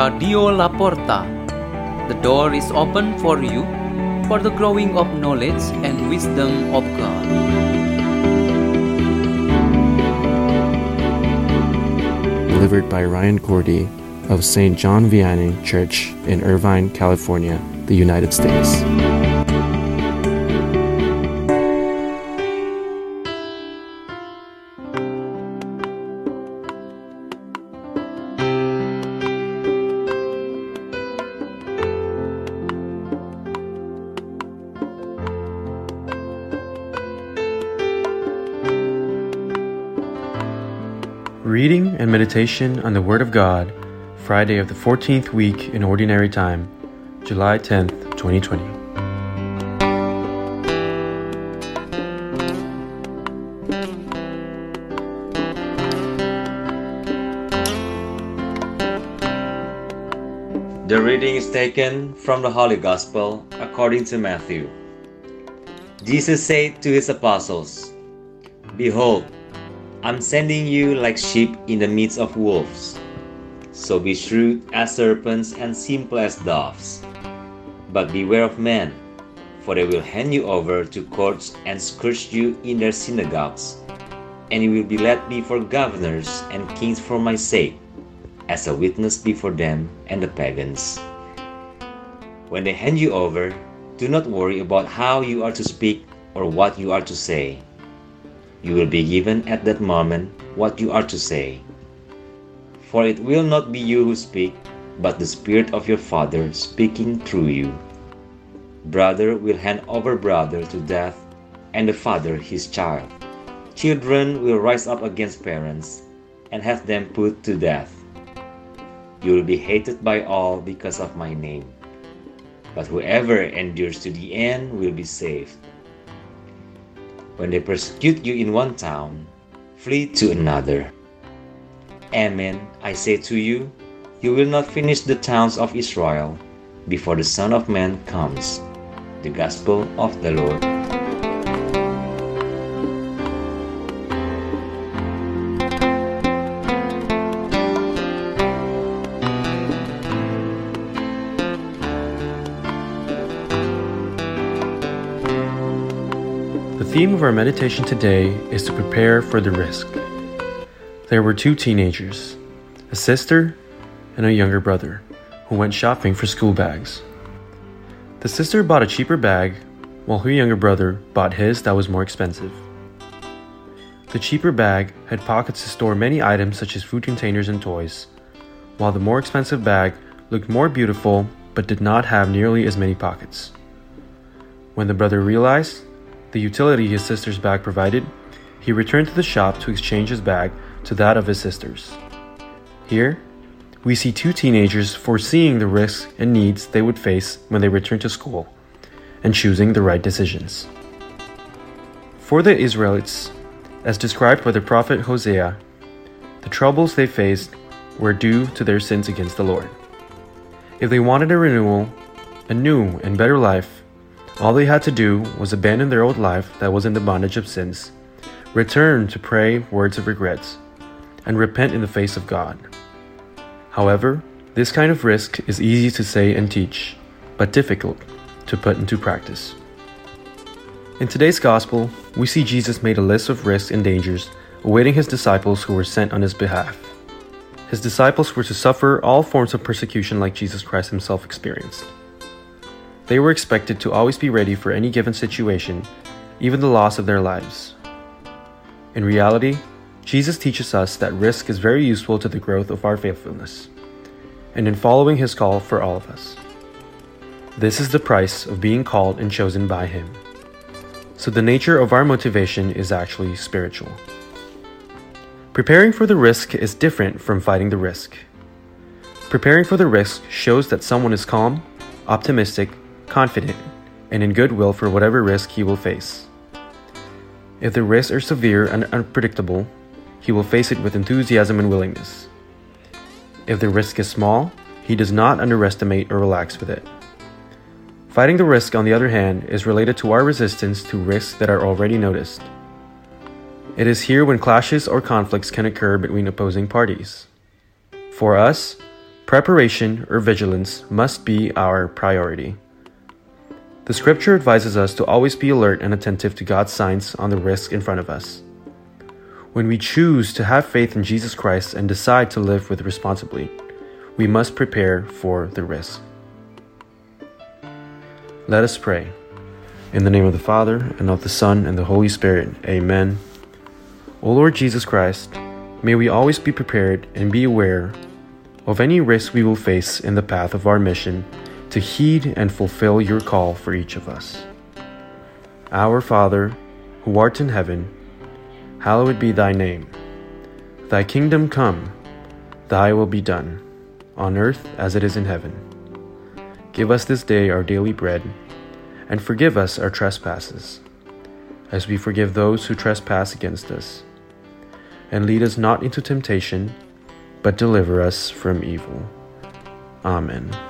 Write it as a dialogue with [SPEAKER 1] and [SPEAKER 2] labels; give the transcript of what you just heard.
[SPEAKER 1] Radio La Porta. The door is open for you for the growing of knowledge and wisdom of God.
[SPEAKER 2] delivered by Ryan Koordi of St. John Vianney Church in Irvine, California, the United States. Reading and meditation on the Word of God, Friday of the 14th week in Ordinary Time, July 10th, 2020.
[SPEAKER 3] The reading is taken from the Holy Gospel according to Matthew. Jesus said to his apostles, Behold, I'm sending you like sheep in the midst of wolves. So be shrewd as serpents and simple as doves. But beware of men, for they will hand you over to courts and scourge you in their synagogues, and you will be led before governors and kings for my sake, as a witness before them and the pagans. When they hand you over, do not worry about how you are to speak or what you are to say. You will be given at that moment what you are to say. For it will not be you who speak, but the Spirit of your Father speaking through you. Brother will hand over brother to death, and the father his child. Children will rise up against parents and have them put to death. You will be hated by all because of my name. But whoever endures to the end will be saved. When they persecute you in one town, flee to another. Amen, I say to you, you will not finish the towns of Israel before the Son of Man comes. The Gospel of the Lord.
[SPEAKER 2] Theme of our meditation today is to prepare for the risk. There were two teenagers, a sister and a younger brother, who went shopping for school bags. The sister bought a cheaper bag, while her younger brother bought his that was more expensive. The cheaper bag had pockets to store many items such as food containers and toys, while the more expensive bag looked more beautiful but did not have nearly as many pockets. When the brother realized the utility his sister's bag provided, he returned to the shop to exchange his bag to that of his sister's. Here, we see two teenagers foreseeing the risks and needs they would face when they returned to school and choosing the right decisions. For the Israelites, as described by the prophet Hosea, the troubles they faced were due to their sins against the Lord. If they wanted a renewal, a new and better life, all they had to do was abandon their old life that was in the bondage of sins, return to pray words of regrets, and repent in the face of God. However, this kind of risk is easy to say and teach, but difficult to put into practice. In today's Gospel, we see Jesus made a list of risks and dangers awaiting his disciples who were sent on his behalf. His disciples were to suffer all forms of persecution like Jesus Christ himself experienced. They were expected to always be ready for any given situation, even the loss of their lives. In reality, Jesus teaches us that risk is very useful to the growth of our faithfulness, and in following his call for all of us. This is the price of being called and chosen by him. So the nature of our motivation is actually spiritual. Preparing for the risk is different from fighting the risk. Preparing for the risk shows that someone is calm, optimistic, confident, and in goodwill for whatever risk he will face. If the risks are severe and unpredictable, he will face it with enthusiasm and willingness. If the risk is small, he does not underestimate or relax with it. Fighting the risk, on the other hand, is related to our resistance to risks that are already noticed. It is here when clashes or conflicts can occur between opposing parties. For us, Preparation or vigilance must be our priority. The scripture advises us to always be alert and attentive to God's signs on the risk in front of us. When we choose to have faith in Jesus Christ and decide to live with responsibly, we must prepare for the risk. Let us pray. In the name of the Father, and of the Son, and the Holy Spirit, amen. O Lord Jesus Christ, may we always be prepared and be aware of any risk we will face in the path of our mission to heed and fulfill your call for each of us. Our Father, who art in heaven, hallowed be thy name. Thy kingdom come, thy will be done, on earth as it is in heaven. Give us this day our daily bread, and forgive us our trespasses, as we forgive those who trespass against us. And lead us not into temptation, but deliver us from evil. Amen.